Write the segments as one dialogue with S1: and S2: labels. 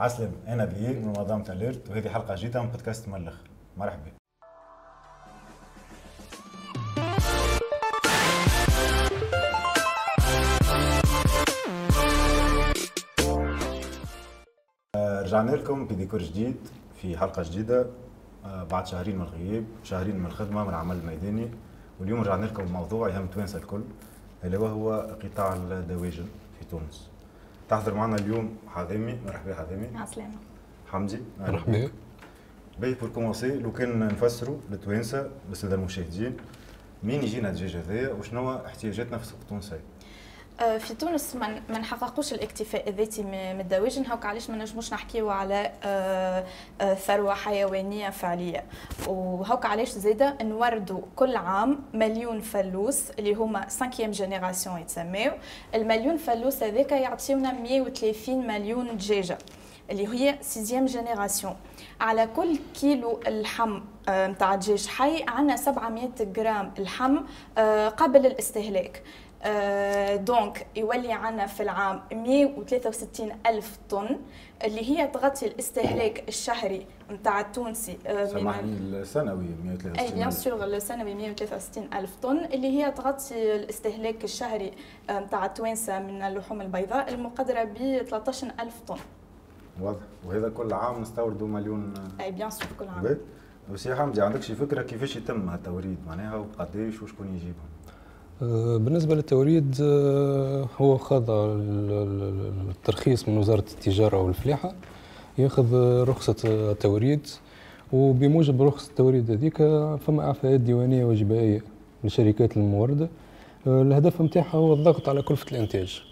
S1: عسلم أنا بي من منظمة اليرت وهذه حلقة جديدة من بودكاست ملخ. مرحبا. آه، رجعنا لكم بديكور جديد في حلقة جديدة آه، بعد شهرين من الغياب شهرين من الخدمة من العمل الميداني. واليوم رجعنا لكم بموضوع يهم توانسه الكل اللي وهو قطاع الدواجن في تونس. تحضر معنا اليوم حازمي مرحبا حازمي
S2: عسلامة
S1: حمدي
S3: مرحبا
S1: باهي pour commencer لو كان نفسروا للتوانسه بالسادة المشاهدين منين يجينا الدجاج هذايا وشنو احتياجاتنا في السوق التونسي؟
S2: في تونس ما نحققوش الاكتفاء الذاتي من الدواجن هاك علاش ما نجموش نحكيو على آه، آه، ثروة حيوانية فعلية. وهاك علاش زاده نوردوا كل عام مليون فلوس اللي هما 5 génération يتسميو. المليون فلوس هذاك يعطيونا 130 مليون دجاجة اللي هي sixième génération على كل كيلو اللحم نتاع دجاج حي عندنا 700 جرام لحم قابل للاستهلاك donc يولي عنا في العام 163 ألف طن اللي هي تغطي الاستهلاك الشهري نتاع التونسي
S1: سامحني السنوي 163
S2: أي bien sûr السنوي 163 ألف طن اللي هي تغطي الاستهلاك الشهري نتاع التوانسة من اللحوم البيضاء المقدرة ب 13 ألف طن.
S1: واضح. وهذا كل عام نستوردوا مليون.
S2: أي bien sûr كل عام.
S1: بس يا حمدي عندك شي فكرة كيفاش يتم التوريد؟ معناها وقداش وشكون يجيبهم؟
S3: آه، بالنسبة للتوريد آه، هو خاضع الترخيص من وزارة التجارة والفلاحة ياخذ رخصة التوريد وبموجب رخصة التوريد هذيك فما إعفاءات ديوانية وجبائية للشركات الموردة آه، الهدف نتاعها هو الضغط على كلفة الإنتاج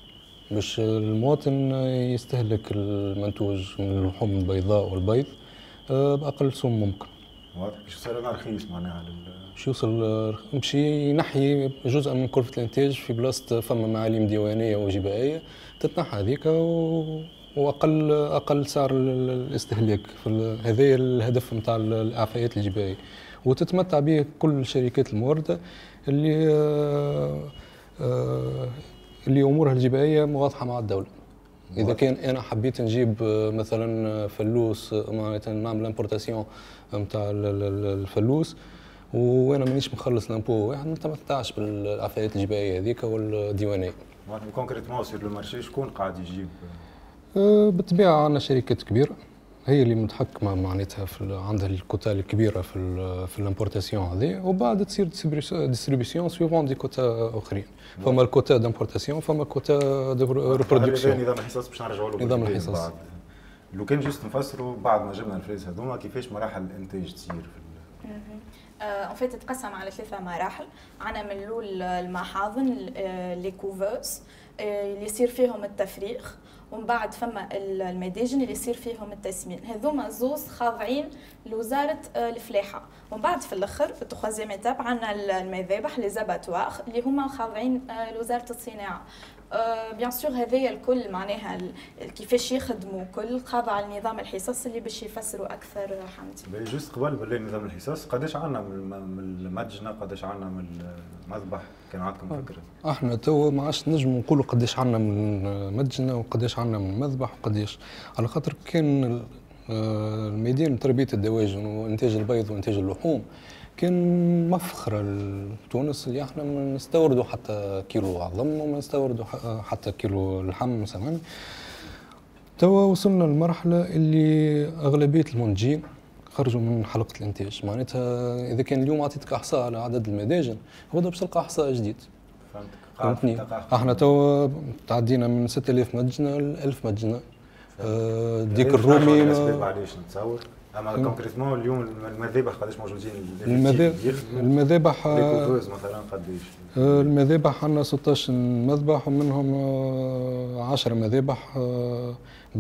S3: باش المواطن يستهلك المنتوج من اللحوم البيضاء والبيض بأقل سوم ممكن.
S1: واضح. باش لنا رخيص معناها
S3: باش يوصل باش ينحي جزء من كلفة الإنتاج في بلاصة فما معاليم ديوانية وجبائية تتنحى هذيك و... وأقل أقل سعر الاستهلاك هذا الهدف نتاع الاعفاءات الجبائية. وتتمتع به كل الشركات المورده اللي اللي أمورها الجبائية مواضحه مع الدولة. إذا كان أنا حبيت نجيب مثلا فلوس معناتها نعمل importation نتاع الفلوس وأنا مانيش مخلص l'impôt واحد ما تمتعش بالعفايات الجبائية هذيك والديوانية.
S1: concrètement sur le marché شكون قاعد يجيب؟
S3: أه بالطبيعة عندنا شركات كبيرة هي اللي متحكمة معناتها في عندها الكوتا الكبيرة في في ال importation هذه وبعد تصير distribution suivant des quotas أخرين فما ال quota d'importation فما quota de reproduction
S1: نظام الحصص باش نرجعوا له
S3: نظام الحصص
S1: لو كان juste نفسروا بعد ما جبنا الفلوس هذوما كيفاش مراحل الإنتاج تصير في
S2: en fait تتقسم على ثلاثة مراحل. عنا من الأول المحاضن les couveuses اللي يصير فيهم التفريغ. ومن بعد فما المداجن اللي يصير فيهم التسمين. هذوما زوز خاضعين لوزارة الفلاحة. ومن بعد في الأخر في ال troisième étape عندنا المذابح les abattoirs اللي هما خاضعين لوزارة الصناعة. bien آه، sûr هذايا الكل معناها كيفاش يخدموا كل خاضع لنظام الحصص اللي باش يفسروا أكثر حمدي.
S1: juste قبل بالله نظام الحصص قداش عندنا من المدجنة قداش عندنا من المذبح كان عندكم
S3: آه،
S1: فكرة؟
S3: إحنا تو ما عادش نجموا نقولوا قداش عندنا من مدجنه وقداش عندنا من مذبح وقداش على خاطر كان آه، الميدان تربية الدواجن وإنتاج البيض وإنتاج اللحوم كان مفخرة لتونس اللي إحنا ما نستوردوا حتى كيلو عظم وما نستوردوا حتى كيلو لحم مثلا. توا وصلنا لمرحلة اللي أغلبية المنتجين خرجوا من حلقة الإنتاج. معناتها إذا كان اليوم أعطيتك إحصاء على عدد المداجن غدا باش تلقى إحصاء جديد. فهمتني؟ إحنا توا تعدينا من 6000 مدجنة ل 1000 مدجنة
S1: آه ديك الرومي معليش نتصور. أما كونكريتمون اليوم المذابح قداش موجودين؟
S3: المذابح المذابح
S1: مثلا قداش؟
S3: آه، المذابح عندنا 16 مذبح ومنهم 10 آه، مذابح آه،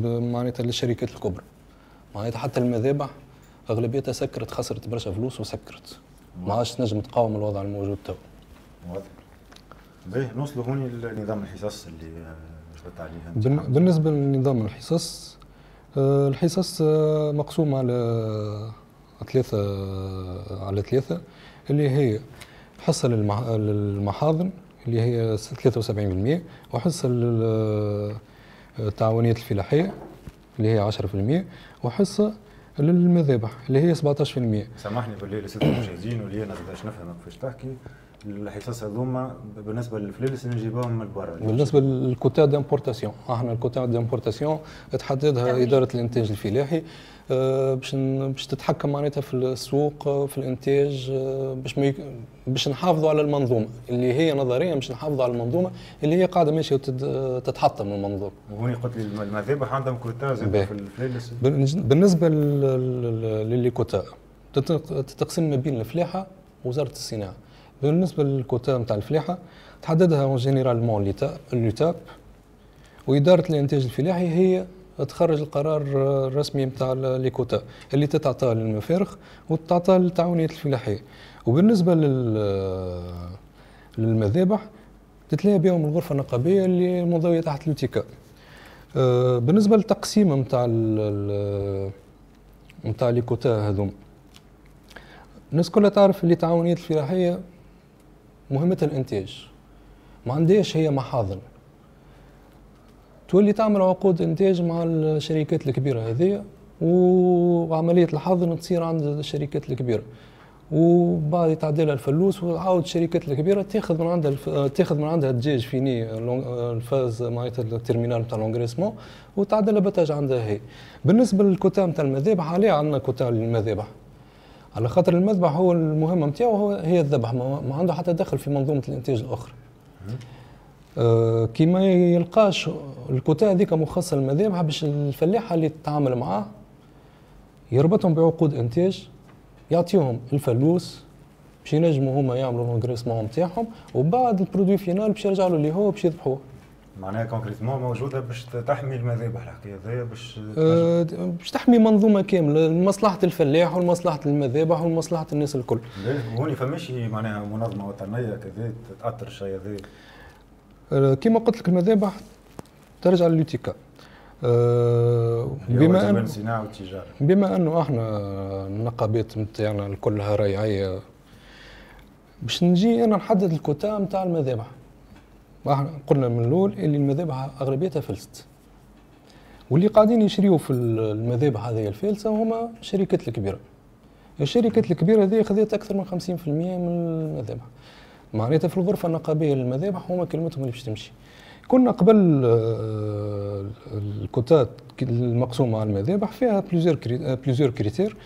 S3: معناتها للشركات الكبرى. معناتها حتى المذابح أغلبيتها سكرت خسرت برشا فلوس وسكرت. ما عادش تنجم تقاوم الوضع الموجود تو.
S1: واضح. باهي نوصلوا هوني لنظام الحصص اللي شفت
S3: عليه بالنسبة لنظام الحصص آه، الحصص آه، مقسومة على ثلاثة على ثلاثة اللي هي حصة للمحاضن اللي هي 73% وحصة للتعاونيات الفلاحية اللي هي 10% وحصة للمذابح اللي هي 17%
S1: سامحني بالله الساده المشاهدين واللي أنا باش نفهم كيفاش تحكي؟ الحصص هذوما بالنسبة للفليلس نجيبوهم من برا
S3: بالنسبة لل quota d'importation إحنا ال quota d'importation تحددها إدارة الإنتاج الفلاحي آه، باش باش تتحكم معناتها في السوق آه، في الإنتاج آه، باش ما باش نحافظوا على المنظومة اللي هي نظريا باش نحافظوا على المنظومة اللي هي قاعدة ماشية تتحطم من المنظومة.
S1: وهوني قلت لي المذابح عندهم كوتا في الفليلس
S3: بالنسبة ل les quotas تتقسم ما بين الفلاحة ووزاره الصناعة. بالنسبة للكوتا نتاع الفلاحة تحددها en généralement l'UTAP وإدارة الإنتاج الفلاحي هي تخرج القرار الرسمي نتاع les quotas اللي تتعطى للمفارخ وتعطى للتعاونيات الفلاحية. وبالنسبة لل للمذابح تتلاقى بهم الغرفة النقابية اللي منضويه تحت الوتيكا آه، بالنسبة للتقسيم نتاع نتاع لي كوتا هذوم. الناس كلها تعرف اللي التعاونيات الفلاحية مهمتها الإنتاج. ما عندهاش هي محاضن تولي تعمل عقود إنتاج مع الشركات الكبيرة هذه وعملية الحضن تصير عند الشركات الكبيرة. وبعد يتعدلها الفلوس وعاود الشركات الكبيرة تاخذ من عندها تاخذ من عندها الدجاج finit la phase معناتها ال terminale نتاع l'engraissement وتعدلها abattage عندها هي. بالنسبة للكوتا نتاع المذابح عليه عندنا كوتا للمذابح على خاطر المذبح هو المهمة نتاعو هو هي الذبح ما عنده حتى دخل في منظومة الإنتاج الأخرى. آه كي ما يلقاش الكوتا هذيك مخصصة للمذابح باش الفلاحة اللي تتعامل معاه يربطهم بعقود إنتاج يعطيهم الفلوس باش ينجموا هما يعملوا l'engraissement نتاعهم وبعد ال produit final باش يرجعوا له اللي هو باش يذبحوه.
S1: معناها concrètement موجوده باش تحمي المذابح الحكاية هذيا باش
S3: أه باش تحمي منظومة كاملة لمصلحة الفلاح ولمصلحة المذابح ولمصلحة الناس الكل.
S1: هوني فماش معناها منظمة وطنية كذا تأثر الشيء هذا.
S3: أه كما قلت لك المذابح ترجع لليوتيكا. أه بما
S1: والتجاره
S3: بما أنه إحنا النقابات نتاعنا الكلها ريعيه باش نجي أنا نحدد الكوتا نتاع المذابح قلنا من الأول اللي المذابح أغلبيتها فلست. واللي قاعدين يشريوا في المذابح هذه الفلسة هما الشركات الكبيرة. الشركات الكبيرة هذه خذت أكثر من 50% من المذابح. معناتها في الغرفة النقابية للمذابح هما كلمتهم اللي باش تمشي. كنا قبل آه، الكوتات المقسومة على المذابح فيها plusieurs critères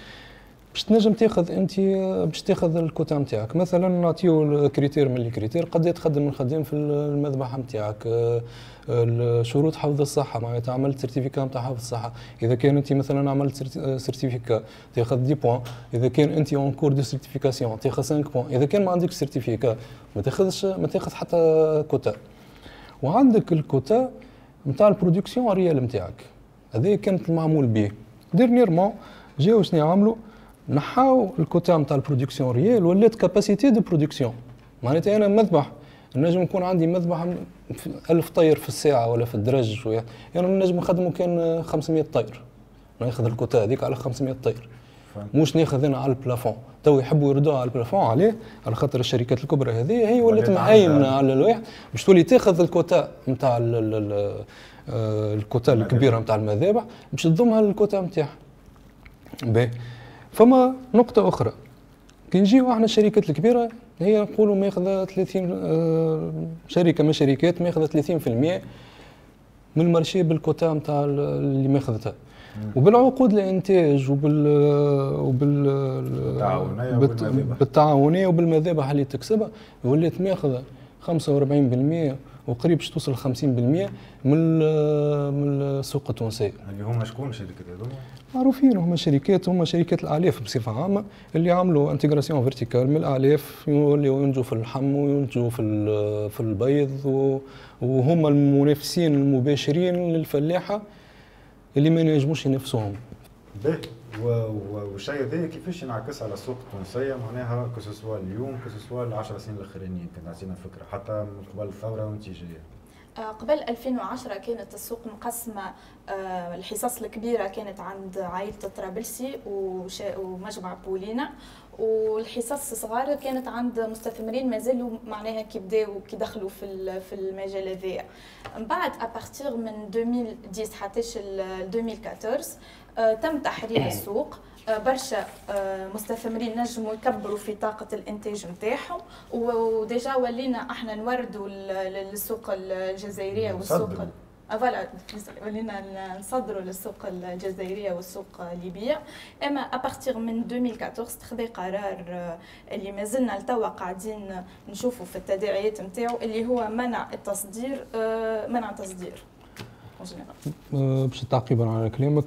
S3: باش تنجم تاخذ انت باش تاخذ الكوتا نتاعك. مثلا نعطيو critère من ال critères قد تخدم الخدام في المذبحه نتاعك شروط حفظ الصحة معناتها عملت certificat نتاع حفظ الصحة. إذا كان انت مثلا عملت certificat تاخذ 10 points. إذا كان انت en cours de certification تاخذ 5 points. إذا كان ما عندكش certificat ما تاخذش ما تاخذ حتى كوتا. وعندك الكوتا نتاع ال production réelle نتاعك. هذه كانت المعمول به dernièrement جاو شنو يعملوا؟ نحاو الكوتا نتاع ال production réelle ولات capacité de production معناتها أنا مذبح. نجم يكون عندي مذبح 1000 طير في الساعة ولا في الدرج شوية. يعني نجم نخدمه كان 500 طير. ناخذ الكوتا هذيك على 500 طير. مش ناخذ أنا على ال plafond. تو يحبوا يردوها على ال plafond عليه على خاطر الشركات الكبرى هذه هي ولات معاينة على الواحد باش تولي تاخذ الكوتا نتاع آه، الكوتا الكبيرة نتاع المذابح باش تضمها للكوتا نتاعها باهي. فما نقطة أخرى. كي نجيو إحنا الشركات الكبيرة هي نقولوا ماخذة 30 آه، شركة من شركات ماخذة 30% من المارشي بالكوتا نتاع اللي ماخذتها. وبالعقود الإنتاج وبال وبال بالتعاونية وبالمذابح. اللي تكسبها ولات ماخذة 45% وقريب باش توصل 50% من من السوق التونسيه.
S1: اللي هما شكون الشركات هذوما؟
S3: معروفين هما شركات هما شركات الاعلاف بصفة عامة اللي عملوا intégration verticale من الاعلاف اللي ينتجوا في اللحم وينتجوا في في البيض وهما المنافسين المباشرين للفلاحة اللي ما ينجموش ينافسوهم.
S1: والشيء هذا كيفاش ينعكس على السوق التونسية معناها كسوسوا اليوم كسوسوا العشر سنين الاخرانيين يمكن تعطينا فكرة حتى من قبل الثورة وانت جاية.
S2: آه، قبل 2010 كانت السوق مقسمة آه، الحصص الكبيرة كانت عند عائلة الطرابلسي ومجمع بولينا والحصص صغار كانت عند مستثمرين مازالوا معناها كي بداوا كي دخلوا في في المجال هذايا من بعد à partir من 2010 حتى 2014 تم تحرير السوق. آه، برشا آه، مستثمرين نجموا يكبروا في طاقة الإنتاج نتاعهم. و déjà ولينا إحنا نوردوا للسوق الجزائرية والسوق voilà ولينا نصدروا للسوق الجزائرية والسوق الليبيه أما ابارتيغ من 2014 اتخذ قرار آه، اللي مازلنا لتوا قاعدين نشوفوا في التداعيات نتاعو اللي هو منع التصدير منع التصدير
S3: باش تعقيبا على كلامك.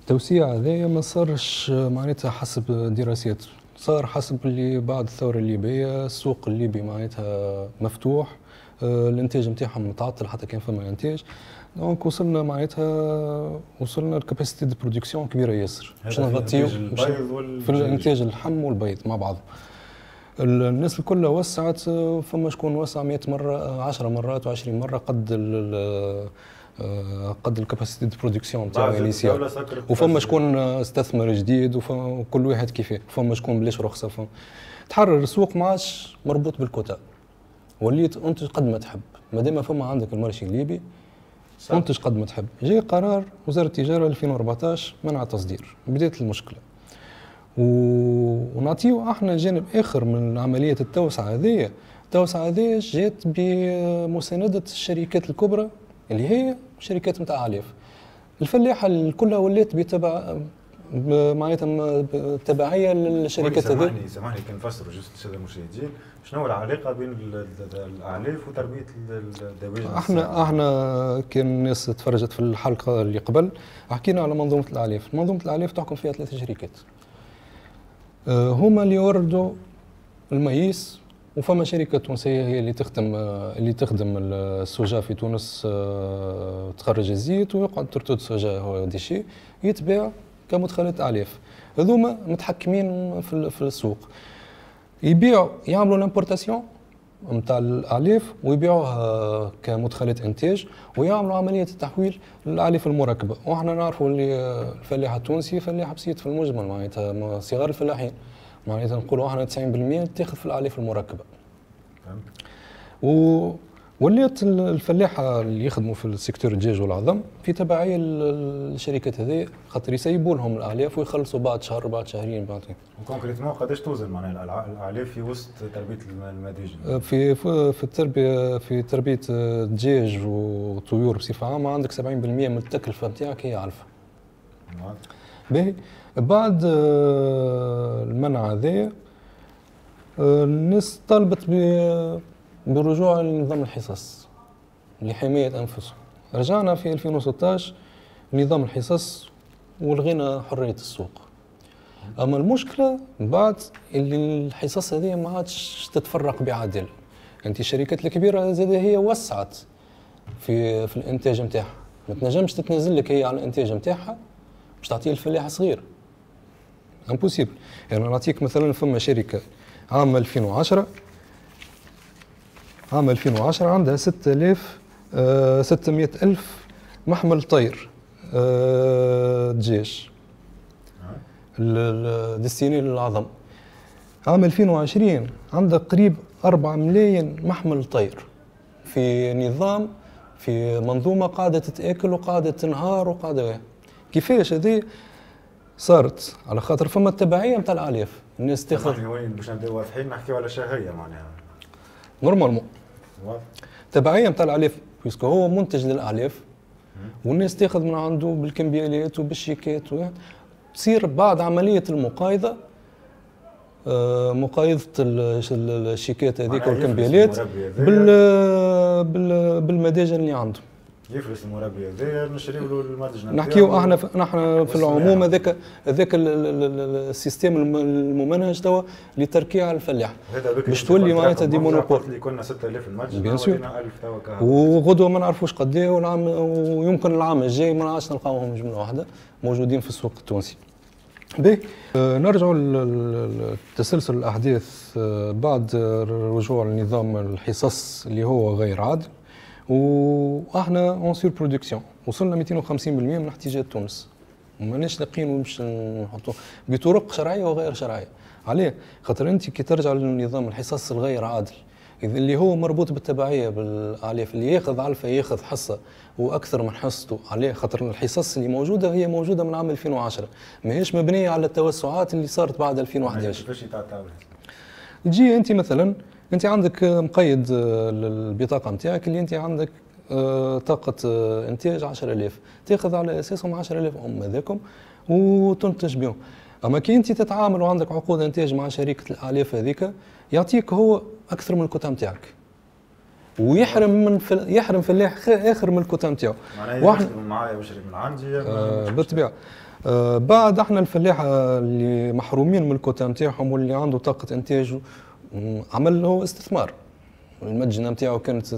S3: التوسيع هذايا ما صارش معناتها حسب دراسات صار حسب اللي بعد الثورة الليبيه السوق الليبي معناتها مفتوح. آه، الإنتاج نتاعهم متعطل حتى كان فما إنتاج. donc وصلنا معناتها وصلنا ل capacité de production كبيرة ياسر.
S1: باش نغطيو
S3: في الإنتاج اللحم والبيض مع بعض. الناس الكل وسعت فما شكون وسع 100 مرة 10 مرات و20 مرة قد آه، قد ال capacité de production تاعو initiale وفما شكون استثمر جديد وكل واحد كيفاه. فما شكون بلاش رخصه فما تحرر السوق ما عادش مربوط بالكوتا. وليت انتج قد ما تحب. ما دام فما عندك المارشي الليبي انتج قد ما تحب. جاي قرار وزارة التجارة 2014 منع التصدير بدات المشكلة. ونعطيو إحنا جانب اخر من عملية التوسعة هذه. التوسعة هذه جات بمساندة الشركات الكبرى اللي هي شركات نتاع عليف الفلاحة كلها ولات بتبع معناتها تبعية للشركات
S1: هذه. سامحني سامحني كان نفسروا juste للساده المشاهدين شنو العلاقة بين الاعلاف وتربية الدواجن
S3: إحنا إحنا كان الناس تفرجت في الحلقة اللي قبل حكينا على منظومة الاعلاف منظومة الاعلاف تحكم فيها ثلاث شركات. هما اللي يوردوا ال maïs وفما شركة تونسية هي اللي تخدم اللي تخدم ال soja في تونس آه، تخرج الزيت ويقعد tourteau soja هو déchet يتباع كمدخلات اعلاف هذوما متحكمين في السوق. يبيعوا يعملوا l'importation نتاع الاعلاف ويبيعوها كمدخلات إنتاج ويعملوا عملية التحويل للاعلاف المركبة. وحنا نعرفوا اللي الفلاح التونسي فلاح بسيط في المجمل معناتها صغار الفلاحين. معناتها نقولوا إحنا 90% تاخذ في الاعلاف المركبة. و ولات الفلاحة اللي يخدموا في ال secteur الدجاج والعظم في تبعية للشركات هذه خاطر يسيبوا لهم الأعلاف ويخلصوا بعد شهر بعد شهرين بعد
S1: كونكريتمون قداش توزن معناها الأعلاف في وسط تربية المداجن؟
S3: في في التربية في تربية الدجاج والطيور بصفة عامة عندك 70% من التكلفة نتاعك هي علفه. باهي بعد آه، المنع هذايا آه، الناس طالبت بالرجوع لنظام الحصص لحماية أنفسهم. رجعنا في 2016 لنظام الحصص ولغينا حرية السوق. أما المشكلة بعد اللي الحصص هذه ما عادش تتفرق بعدل أنت الشركات الكبيرة زاد هي وسعت في في الإنتاج نتاعها ما تنجمش تتنازل لك هي على الإنتاج نتاعها باش تعطيه الفلاح صغير. امبوسيبل يعني نعطيك مثلا فما شركة عام 2010 عام 2010 عندها 6000 600 آه، ألف محمل طير آه، دجاج ديستيني للعظم عام 2020 عندها قريب 4 ملايين محمل طير. في نظام في منظومة قاعدة تتآكل وقاعدة تنهار وقاعدة كيفاش هذه صارت؟ على خاطر فما التبعية نتاع الآلاف
S1: الناس تاخذ باش نبداو واضحين نحكيو على شهية معناها.
S3: normalement تبعيه نتاع الاعلاف puisque هو منتج للاعلاف والناس تاخذ من عنده بالكمبيالات وبالشيكات تصير بعد عملية المقايضة آه، مقايضة الشيكات هذيك والكمبيالات بالمداجن اللي عندهم
S1: يفلس المربي هذايا نشريو له المنتج
S3: نحكيو إحنا في نحن في العموم هذاك هذاك ال système الممنهج توا لتركيع الفلاح. باش تولي معناتها des monopoles.
S1: اللي كنا 6000 منتج
S3: bien sûr. وغدوة ما نعرفوش قد إيه والعام ويمكن العام الجاي ما نعرفش نلقاوهم جملة واحدة موجودين في السوق التونسي. باهي. آه، نرجعوا لتسلسل الأحداث. آه، بعد رجوع لنظام الحصص اللي هو غير عادل. وإحنا en surproduction وصلنا 250% من احتياجات تونس. ماناش لاقيين باش نحطوا بطرق شرعية وغير شرعية. عليه خاطر انت كي ترجع للنظام الحصص الغير عادل إذا اللي هو مربوط بالتبعية بالاليف اللي ياخذ علفه ياخذ حصة وأكثر من حصته. عليه خاطر الحصص اللي موجودة هي موجودة من عام 2010 ماهيش مبنية على التوسعات اللي صارت بعد 2011
S1: كيفاش
S3: تجي انت مثلا انت عندك مقيد آه، البطاقه نتاعك اللي انت عندك آه، طاقة آه، إنتاج 10000 تاخذ على أساسهم 10000 أم هذاكم وتنتج بهم. أما كي أنت تتعامل وعندك عقود إنتاج مع شركة الآلاف هذيك يعطيك هو أكثر من الكوتا نتاعك. ويحرم من فل... يحرم فلاح آخر من الكوتا نتاعو.
S1: معناها معايا مشري من عندي
S3: آه بالطبيعة. آه بعد إحنا الفلاحه اللي محرومين من الكوتا نتاعهم واللي عنده طاقة انتاج عمل له استثمار. المدجنة نتاعو كانت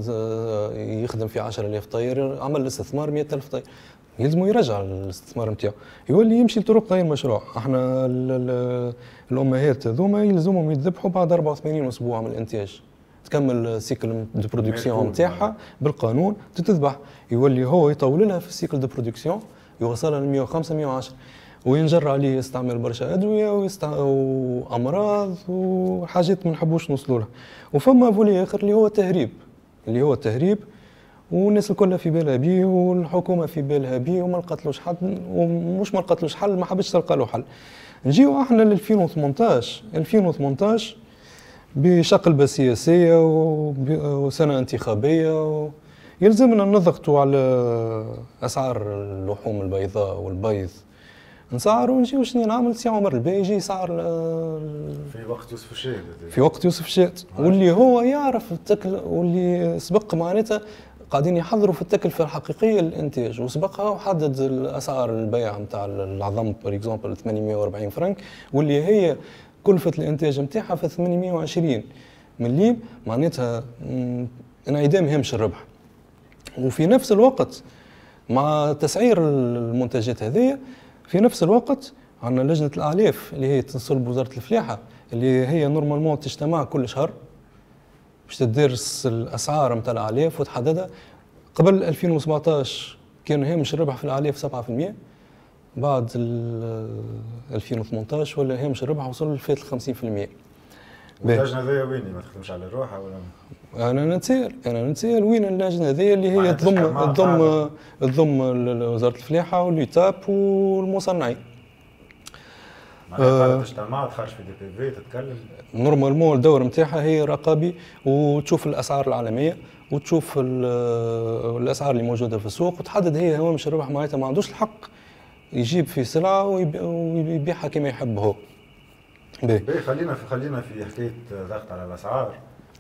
S3: يخدم في 10000 طير عمل استثمار 100000 طير. يلزمو يرجع الاستثمار نتاعو. يولي يمشي لطرق غير مشروع. إحنا الأمهات هذوما يلزمهم يذبحوا بعد 84 أسبوع من الإنتاج. تكمل cycle de production نتاعها بالقانون تتذبح. يولي هو يطول لها في ال cycle de production يوصلها ل 105 110 وينجر عليه يستعمل برشا أدوية ويستع... وأمراض وحاجات ما نحبوش نوصلوا لها. وفما فولي آخر اللي هو التهريب اللي هو التهريب والناس الكل في بالها بيه والحكومة في بالها بيه وما لقاتلوش حد ومش ما لقاتلوش حل ما حبتش تلقى له حل. نجيو إحنا ل 2018 2018 بشقلبة سياسية وسنة انتخابية يلزمنا نضغطوا على أسعار اللحوم البيضاء والبيض. نسعروا ونجيو شنو نعمل سي عمر الباقي يجي يسعر
S1: في وقت يوسف الشاهد
S3: في وقت يوسف الشاهد واللي هو يعرف التكل واللي سبق معناتها قاعدين يحضروا في التكلفه الحقيقية للانتاج وسبقها وحدد الأسعار البيع نتاع العظم par exemple 840 فرنك واللي هي كلفة الإنتاج نتاعها في 820 مليم معناتها انعدام هامش الربح. وفي نفس الوقت مع تسعير المنتجات هذه في نفس الوقت عندنا لجنة الأعلاف اللي هي تنصب وزارة الفلاحة اللي هي نورمالمون تجتمع كل شهر باش تدرس الأسعار نتاع الأعلاف وتحددها. قبل 2017 كان هامش الربح في الأعلاف 7% بعد 2018 ولا هامش الربح وصل لفات ال 50%
S1: اللجنه هذيا وين ما تخدمش على روحها ولا؟
S3: أنا نتسائل أنا نتسائل وين اللجنة هذيا اللي هي تضم تضم تضم وزارة الفلاحة وال UTAP والمصنعين.
S1: معناتها تجتمع تخرج في des PV تتكلم.
S3: normalement الدور نتاعها هي رقابي وتشوف الأسعار العالمية وتشوف الأسعار اللي موجودة في السوق وتحدد هي هوامش الربح معناتها ما عندوش الحق يجيب في سلعة ويبيعها كما يحب هو
S1: باهي خلينا في خلينا في حكاية ضغط على الأسعار.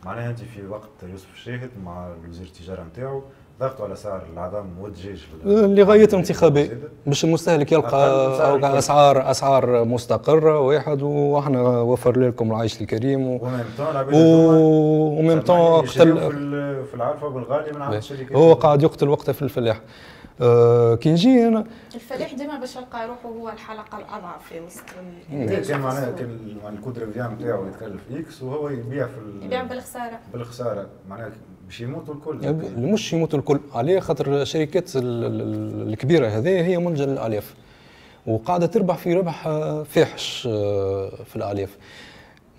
S1: معناها أنت في وقت يوسف الشاهد مع وزير التجارة نتاعو ضغطوا على سعر العظام والدجاج
S3: لغاية انتخابية. باش المستهلك يلقى اسعار أسعار مستقرة واحد وأحنا وفر لكم العيش الكريم و و même temps
S1: قتل في العرفة بالغالي من عند الشركات
S3: هو قاعد يقتل وقته في الفلاح. آه كي نجي أنا.
S2: الفلاح ديما باش يلقى روحه هو الحلقة الأضعف في وسط
S1: كان معناها كان ال coût de revient نتاعو يتكلف X وهو يبيع في
S2: يبيع بالخسارة.
S1: بالخسارة. معناها باش يموتوا الكل.
S3: مش يموتوا الكل عليه خاطر الشركات الكبيرة هذه هي منجل للالاف وقاعدة تربح في ربح فاحش آه، في الالاف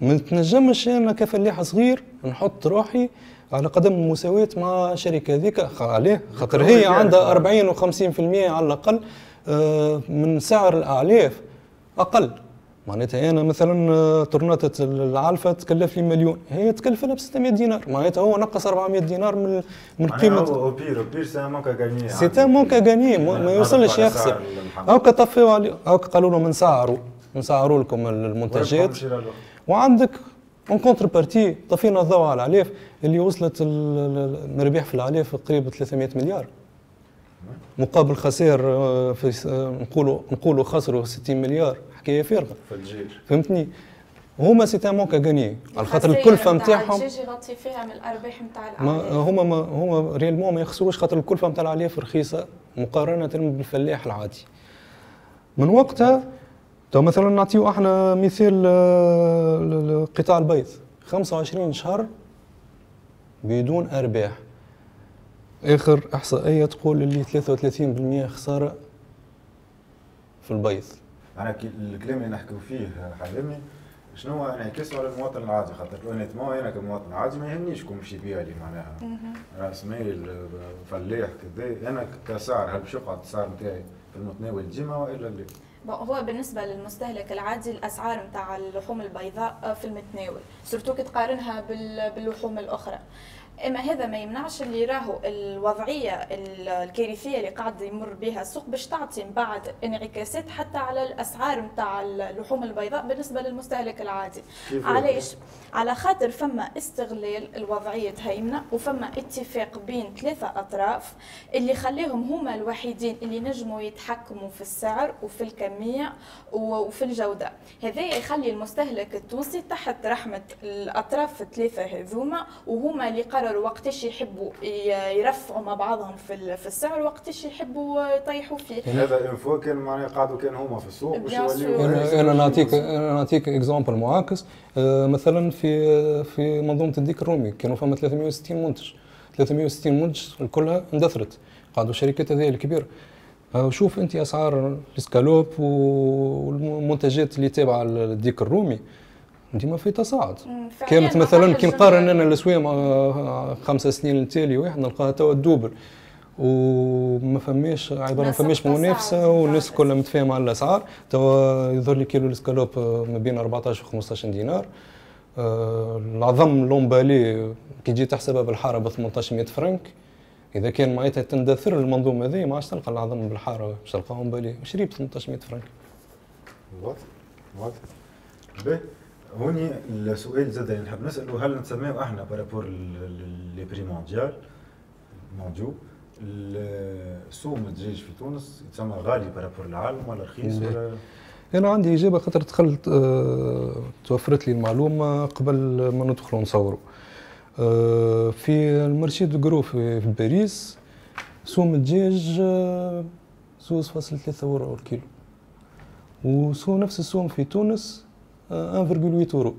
S3: ما تنجمش أنا كفلاح صغير نحط روحي على قدم المساواة مع شركة ذيك عليه خاطر هي عندها 40 و50% على الأقل آه، من سعر الأعلاف أقل. معناتها أنا مثلا آه، طرناطه العلفه تكلف لي مليون هي تكلف لها ب 600 دينار. معناتها هو نقص 400 دينار من من قيمه
S1: هو perd perd c'est un
S3: gagnant c'est un gagnant ما يوصلش يخسر هاكا طفيو عليه هاكا قالوا له نسعروا نسعروا لكم المنتجات. وعندك en contrepartie طفينا الضوء على العلاف اللي وصلت المربح في العلاف قريب 300 مليار. مقابل خسائر آه، في نقولوا نقولوا خسروا 60 مليار
S1: حكاية فارغة.
S3: فهمتني؟ هما c'est manque à gagner على خاطر الكلفه نتاعهم
S2: يغطي فيها من الأرباح نتاع
S3: ما هما ما هما réellement ما يخسروش خاطر الكلفه نتاع العلاف رخيصة مقارنة بالفلاح العادي. من وقتها تو مثلا نعطيو أحنا مثال آه، قطاع البيض. 25 شهر بدون أرباح. آخر إحصائية تقول اللي 33% خسارة في البيض.
S1: أنا الكلام اللي نحكيو فيه حلمي شنو هو انعكاسه على المواطن العادي؟ خاطر honnêtement أنا كمواطن عادي ما يهمنيش كون مشي بيها لي معناها. راس مال فلاح كذا. أنا كسعر هل باش يقعد السعر نتاعي في المتناول ديما وإلا لا؟
S2: هو بالنسبة للمستهلك العادي الأسعار نتاع اللحوم البيضاء في المتناول. surtout كي تقارنها باللحوم الأخرى. إما هذا ما يمنعش اللي راهو الوضعية الكارثية اللي قاعد يمر بها السوق باش تعطي من بعد انعكاسات حتى على الأسعار نتاع اللحوم البيضاء بالنسبة للمستهلك العادي. علاش؟ على خاطر فما استغلال الوضعية هيمنه وفما اتفاق بين ثلاثة أطراف اللي خليهم هما الوحيدين اللي نجموا يتحكموا في السعر وفي الكمية وفي الجودة. هذا يخلي المستهلك التونسي تحت رحمة الأطراف الثلاثة هذوما وهما اللي قرروا يقرروا وقتاش يحبوا يرفعوا مع بعضهم في في السعر وقتاش يحبوا يطيحوا فيه.
S1: هذا انفو كان معناها قعدوا كان هما في السوق
S3: باش أنا نعطيك أنا نعطيك exemple معاكس. آه، مثلا في في منظومة الديك الرومي كانوا فما 360 منتج. 360 منتج كلها اندثرت. قعدوا الشركات هذه الكبيرة. آه، شوف أنت أسعار الإسكالوب والمنتجات اللي تابعة للديك الرومي. ديما في تصاعد. كانت مثلا كي نقارن أنا الاسواق خمس سنين التالي واحد نلقاها توا الدوبل. وما فماش عبارة ما فماش منافسة والناس كلها متفاهمة على الأسعار. توا يظهر لي كيلو الاسكالوب ما بين 14 و 15 دينار. آه، العظم لومبالي كي تجي تحسبها بالحارة ب 1800 فرنك. إذا كان معناتها تندثر المنظومة هذه ما عادش تلقى العظم بالحارة باش تلقاهم بالي شريب 1800 فرنك.
S1: واضح واضح. هوني السؤال زاد اللي نحب نسأله هل نتسميو إحنا par rapport les prix mondial mondiaux سوم الدجاج في تونس يتسمى غالي par rapport العالم ولا رخيص ولا؟
S3: أنا عندي إجابة خاطر دخلت أه توفرت لي المعلومة قبل ما ندخلوا نصوروا أه في ال marché de gros في, في باريس سوم الدجاج أه زوز فاصل ثلاثة اورو الكيلو وسو نفس السوم في تونس 1.8 اورو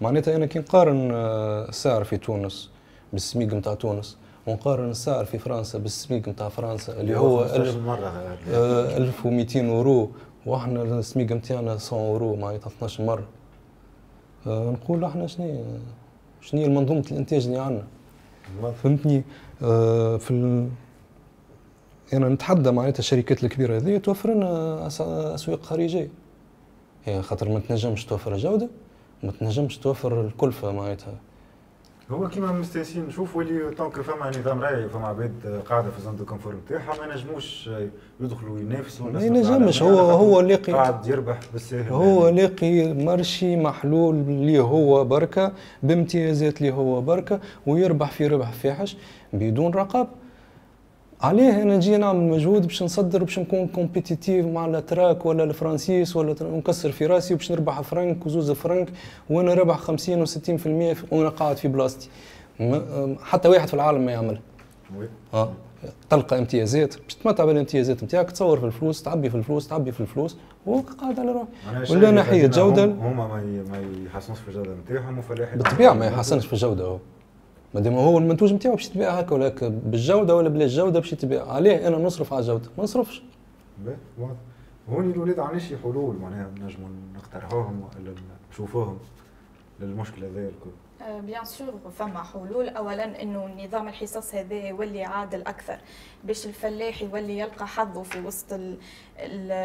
S3: معناتها أنا كي نقارن آه، السعر في تونس بالسميق نتاع تونس ونقارن السعر في فرنسا بالسميق نتاع فرنسا اللي هو 1200 آه، اورو وإحنا السميق نتاعنا 100 اورو معناتها 12 مره آه، نقول إحنا شنو شنو منظومه الانتاج اللي عندنا فهمتني في ال... أنا نتحدى معناتها الشركات الكبيره هذه توفر لنا اسواق خارجيه خاطر ما تنجمش توفر جوده ما تنجمش توفر الكلفه معناتها.
S1: هو كيما مستانسين نشوفوا اللي طونك فما نظام ريعي فما عباد قاعدة في zone de confort نتاعها ما نجموش يدخلوا ينافسوا
S3: ما ينجمش هو هو لاقي
S1: قاعد يربح بالساهل
S3: هو لاقي marché محلول اللي هو بركة بامتيازات اللي هو بركة ويربح في ربح فاحش بدون رقابة. عليه أنا نجي نعمل مجهود باش نصدر باش نكون compétitif مع الاتراك ولا الفرنسيس ولا نكسر في راسي باش نربح فرنك وزوز فرنك وأنا ربح 50 و60% وأنا قاعد في بلاصتي. حتى واحد في العالم ما يعملها آه. تلقى امتيازات. باش تتمتع بالامتيازات نتاعك تصور في الفلوس تعبي في الفلوس تعبي في الفلوس وقاعد على روحك. ولا ناحية جودة.
S1: هما ما يحسنوش في الجودة نتاعهم وفلاحين
S3: بالطبيعة ما يحسنش في الجودة هو مادام هو المنتوج نتاعو باش يتباع هكا ولا هكا بالجودة ولا بلا الجوده باش يتباع. عليه أنا نصرف على الجوده ما نصرفش.
S1: هوني الاولاد عندنا حلول معناها نجموا نقترحوهم ولا نشوفوهم للمشكلة هذايا الكل.
S2: بيان سور فما حلول. اولا إنه نظام الحصص هذا يولي عادل أكثر باش الفلاح يولي يلقى حظه في وسط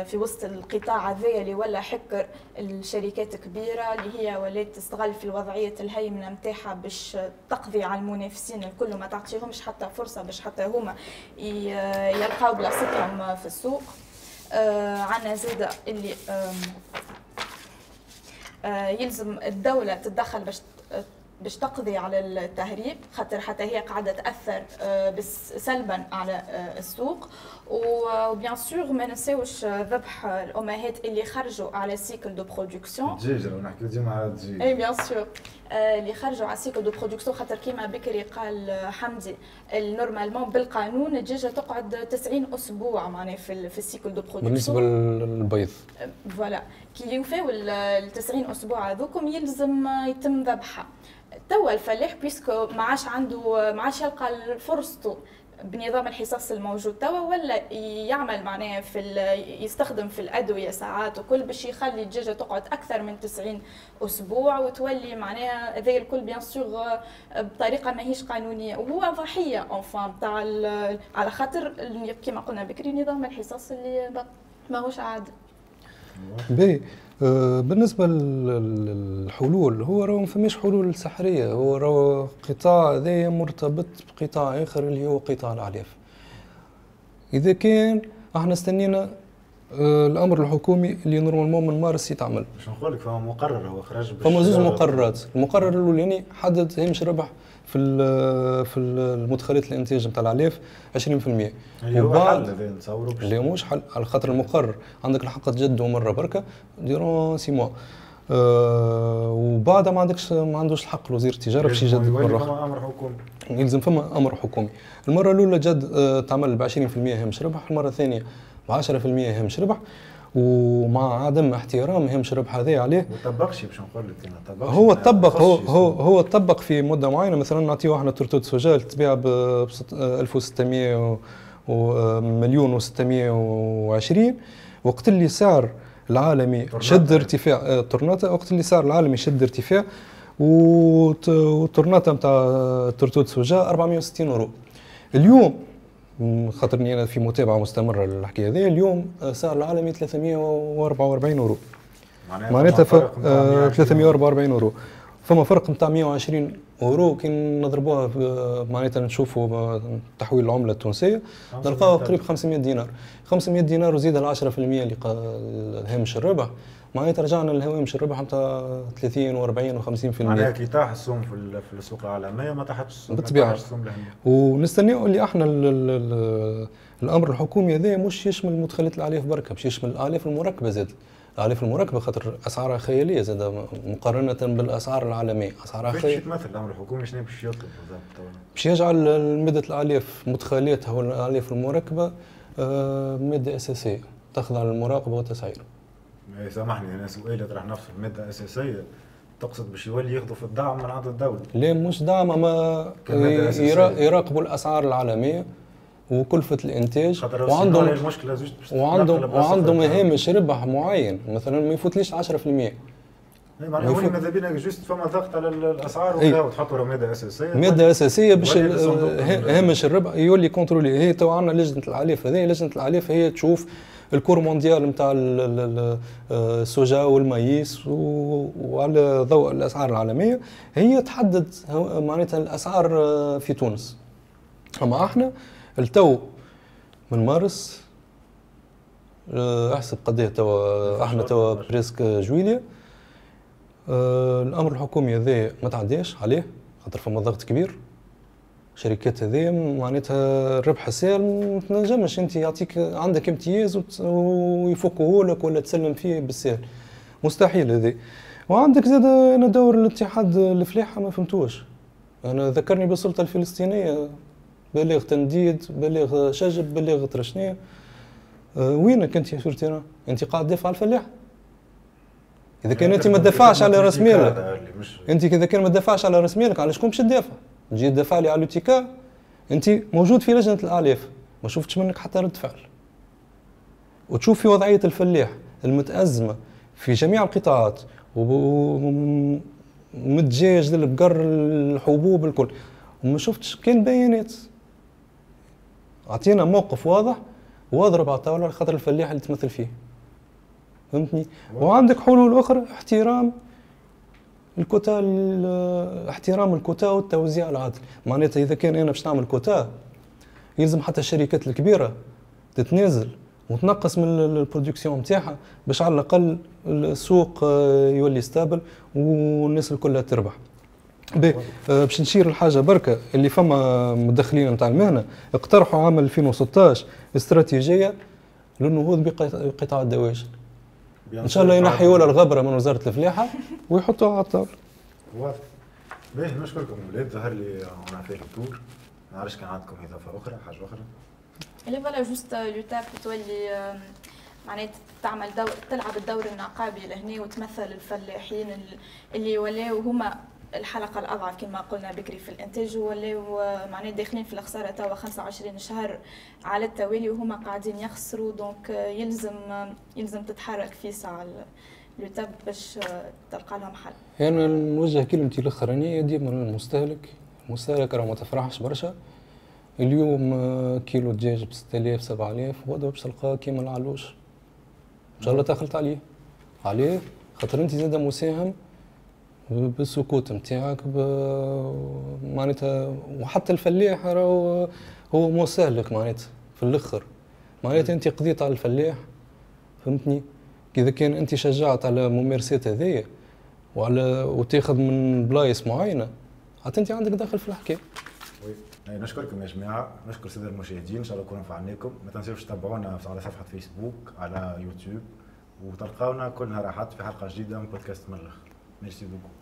S2: في وسط القطاع هذايا اللي ولا حكر الشركات الكبيره اللي هي ولات تستغل في الوضعية الهيمنة نتاعها باش تقضي على المنافسين الكل ما تعطيهمش حتى فرصة باش حتى هما يلقاو بلاصتهم في السوق. آه، عنا زاده اللي آه، يلزم الدولة تتدخل باش باش تقضي على التهريب خاطر حتى هي قاعدة تأثر آه، سلبا على آه، السوق. و bien sûr ما نساوش ذبح الأمهات اللي خرجوا على cycle de production
S1: الدجاج نحكي ديما على الدجاج
S2: اي bien sûr اللي خرجوا على cycle de production خاطر كيما بكري قال حمدي normalement بالقانون الدجاجه تقعد 90 أسبوع معناها في في ال cycle de
S3: production بالنسبة للبيض.
S2: voilà كي يوفاو ال 90 أسبوع هذوكم يلزم يتم ذبحها. توا الفلاح puisque ما عادش عنده ما عادش يلقى فرصته بنظام الحصص الموجود توا ولا يعمل معناها في يستخدم في الأدوية ساعات وكل باش يخلي الدجاجة تقعد أكثر من 90 أسبوع وتولي معناها هذا الكل bien sûr بطريقة ماهيش قانونية وهو ضحية enfin تاع على خاطر كما قلنا بكري نظام الحصص اللي ماهوش عادل.
S3: باهي بالنسبة للحلول هو راه ما فماش حلول سحرية هو راه قطاع هذايا مرتبط بقطاع آخر اللي هو قطاع الأعلاف. إذا كان أحنا استنينا آه، الأمر الحكومي اللي نورمالمون من مارس يتعمل.
S1: باش نقول لك فما مقرر هو خرج
S3: فما زوج مقررات. المقرر الأولاني حدد هامش ربح في في المدخلات الإنتاج نتاع العلاف 20%
S1: اللي هو حل نتصوروا
S3: اللي مش حل على خاطر المقرر عندك الحق تجدوا مره بركة ديرون سي موا. أه وبعدها ما عندكش ما عندوش الحق وزير التجارة باش يجدد
S1: مره فما أمر حكومي.
S3: يلزم فما أمر حكومي. المرة الأولى جد أه تعمل ب 20% هامش ربح المرة الثانية ب 10% هامش ربح ومع عدم احترام هامش الربح هذا عليه.
S1: ما طبقش باش نقول لك
S3: أنا هو طبق هو هو هو طبق في مدة معينة. مثلا نعطيو إحنا تورتوت سوجا تبيع ب 1600 ومليون و620 وقت اللي سعر العالمي شد ارتفاع آه، تورناتا وقت اللي سعر العالمي شد ارتفاع. وتورناتا نتاع tourteau de soja 460 اورو اليوم خاطرني أنا في متابعة مستمرة للحكاية هذه. اليوم سعر العالمي 344 اورو معناتها 344 اورو فما فرق نتاع 120 اورو كي نضربوها معناتها نشوفوا تحويل العملة التونسية. نلقاو قريب 500 دينار. 500 دينار وزيد ال 10% اللي هامش الربح. معناتها رجعنا للهوامش الربح نتاع 30 و40 و50%
S1: معناها كي طاح السوم في في السوق العالمية ما طاحتش السوم
S3: بالطبيعه ونستناو اللي أحنا الأمر الحكومي هذا مش يشمل مدخلات الأعلاف بركة باش يشمل الأعلاف المركبة زاد. الأعلاف المركبة خاطر اسعارها خيالية زاد مقارنة بالأسعار العالمية. اسعارها
S1: خياليه باش يتمثل الأمر الحكومي شنو باش يطلب بالضبط؟
S3: باش يجعل ماده الالاف مدخلاتها والالاف المركبة آه، مادة أساسية تخضع للمراقبة والتسعير.
S1: سامحني أنا سؤالي يطرح نفسه المادة الأساسية تقصد باش يولي ياخذوا في الدعم من عند الدولة.
S3: لا مش دعم أما يراقبوا الأسعار العالمية وكلفة الإنتاج
S1: وعندهم المشكلة
S3: وعندهم وعندهم هامش ربح معين مثلا ما يفوتليش 10%
S1: إيه، معناها هو ماذا بينا juste فما ضغط على الأسعار إيه. وكذا وتحطوا مادة أساسية.
S3: مادة أساسية باش هامش الربح يولي contrôlé هي تو عندنا لجنة العلاف هذه لجنة العلاف هي تشوف ال cours mondial نتاع ال soja وال maïs وعلى ضوء الأسعار العالمية هي تحدد معناتها الأسعار في تونس. أما إحنا التو من مارس أحسب قد إيه توا إحنا توا بريسك جويليا الأمر الحكومي هذا ما تعداش عليه خاطر فما ضغط كبير. شركات هذه معناتها الربح السائل ما تنجمش انت يعطيك عندك امتياز ويفكوه لك ولا تسلم فيه بالسهل مستحيل هذه وعندك زاد أنا دور الاتحاد الفلاحة ما فهمتوش. أنا ذكرني بالسلطه الفلسطينية بليغ تنديد بليغ شجب بليغ ترشنيه أه وينك انت يا شرطينا انت قاعد تدافع على الفلاح. إذا كان انت ما تدافعش على رأس مالك. انت إذا كان ما تدافعش على رأس مالك على شكون باش تدافع؟ تدافع لي على لوتيكا انت موجود في لجنة الالاف ما شفتش منك حتى رد فعل. وتشوف في وضعية الفلاح المتأزمة في جميع القطاعات ومتجاج للبقر الحبوب الكل. وما شفتش كان بيانات. أعطينا موقف واضح واضرب على الطاولة خاطر الفلاح اللي تمثل فيه. فهمتني؟ وعندك حلول أخرى؟ احترام. الكوتا احترام الكوتا والتوزيع العادل. معناتها إذا كان أنا باش نعمل كوتا يلزم حتى الشركات الكبيرة تتنازل وتنقص من ال production نتاعها باش على الأقل السوق آه، يولي stable والناس الكل تربح. باهي باش نشير الحاجة بركة اللي فما مدخلين نتاع المهنة اقترحوا عام 2016 استراتيجية للنهوض بقطاع الدواجن. إن شاء الله ينحيوا له الغبرة من وزارة الفلاحة ويحطوها على الطاولة.
S1: واضح. باهي نشكركم. ولاد ظهر لي أنا في الدور ما نعرفش كان عندكم إضافة أخرى حاجة أخرى؟
S2: لا voilà juste l'étape تولي معناتها تعمل دور تلعب الدور النقابي لهنا وتمثل الفلاحين اللي ولاو هما الحلقة الأضعف كما قلنا بكري في الإنتاج ولاو معناها داخلين في الخسارة توا 25 شهر على التوالي وهما قاعدين يخسروا دونك يلزم يلزم تتحرك في ساعة لو تاب باش تلقى لهم حل.
S3: أنا يعني نوجه كلمتي الأخرانية ديما للمستهلك المستهلك. راه ما تفرحش برشا. اليوم كيلو دجاج ب 6000 7000 وغدوه باش تلقاه كيما العلوش إن شاء الله تاخلت عليه عليه؟ خاطر أنت زاد مساهم. بالسكوت نتاعك معناتها وحتى الفلاح راهو هو مستهلك معناتها في الأخر. معناتها أنت قضيت على الفلاح فهمتني؟ إذا كان أنت شجعت على ممارسات هذيا وعلى وتاخذ من بلايص معينة حتى أنت عندك دخل في الحكاية.
S1: نشكركم يا جماعة. نشكر الساده المشاهدين إن شاء الله نكون فدناكم ما تنسوش تتابعونا على صفحة فيسبوك على يوتيوب وتلقاونا كل نهار أحد في حلقة جديدة من بودكاست من الآخر merci beaucoup.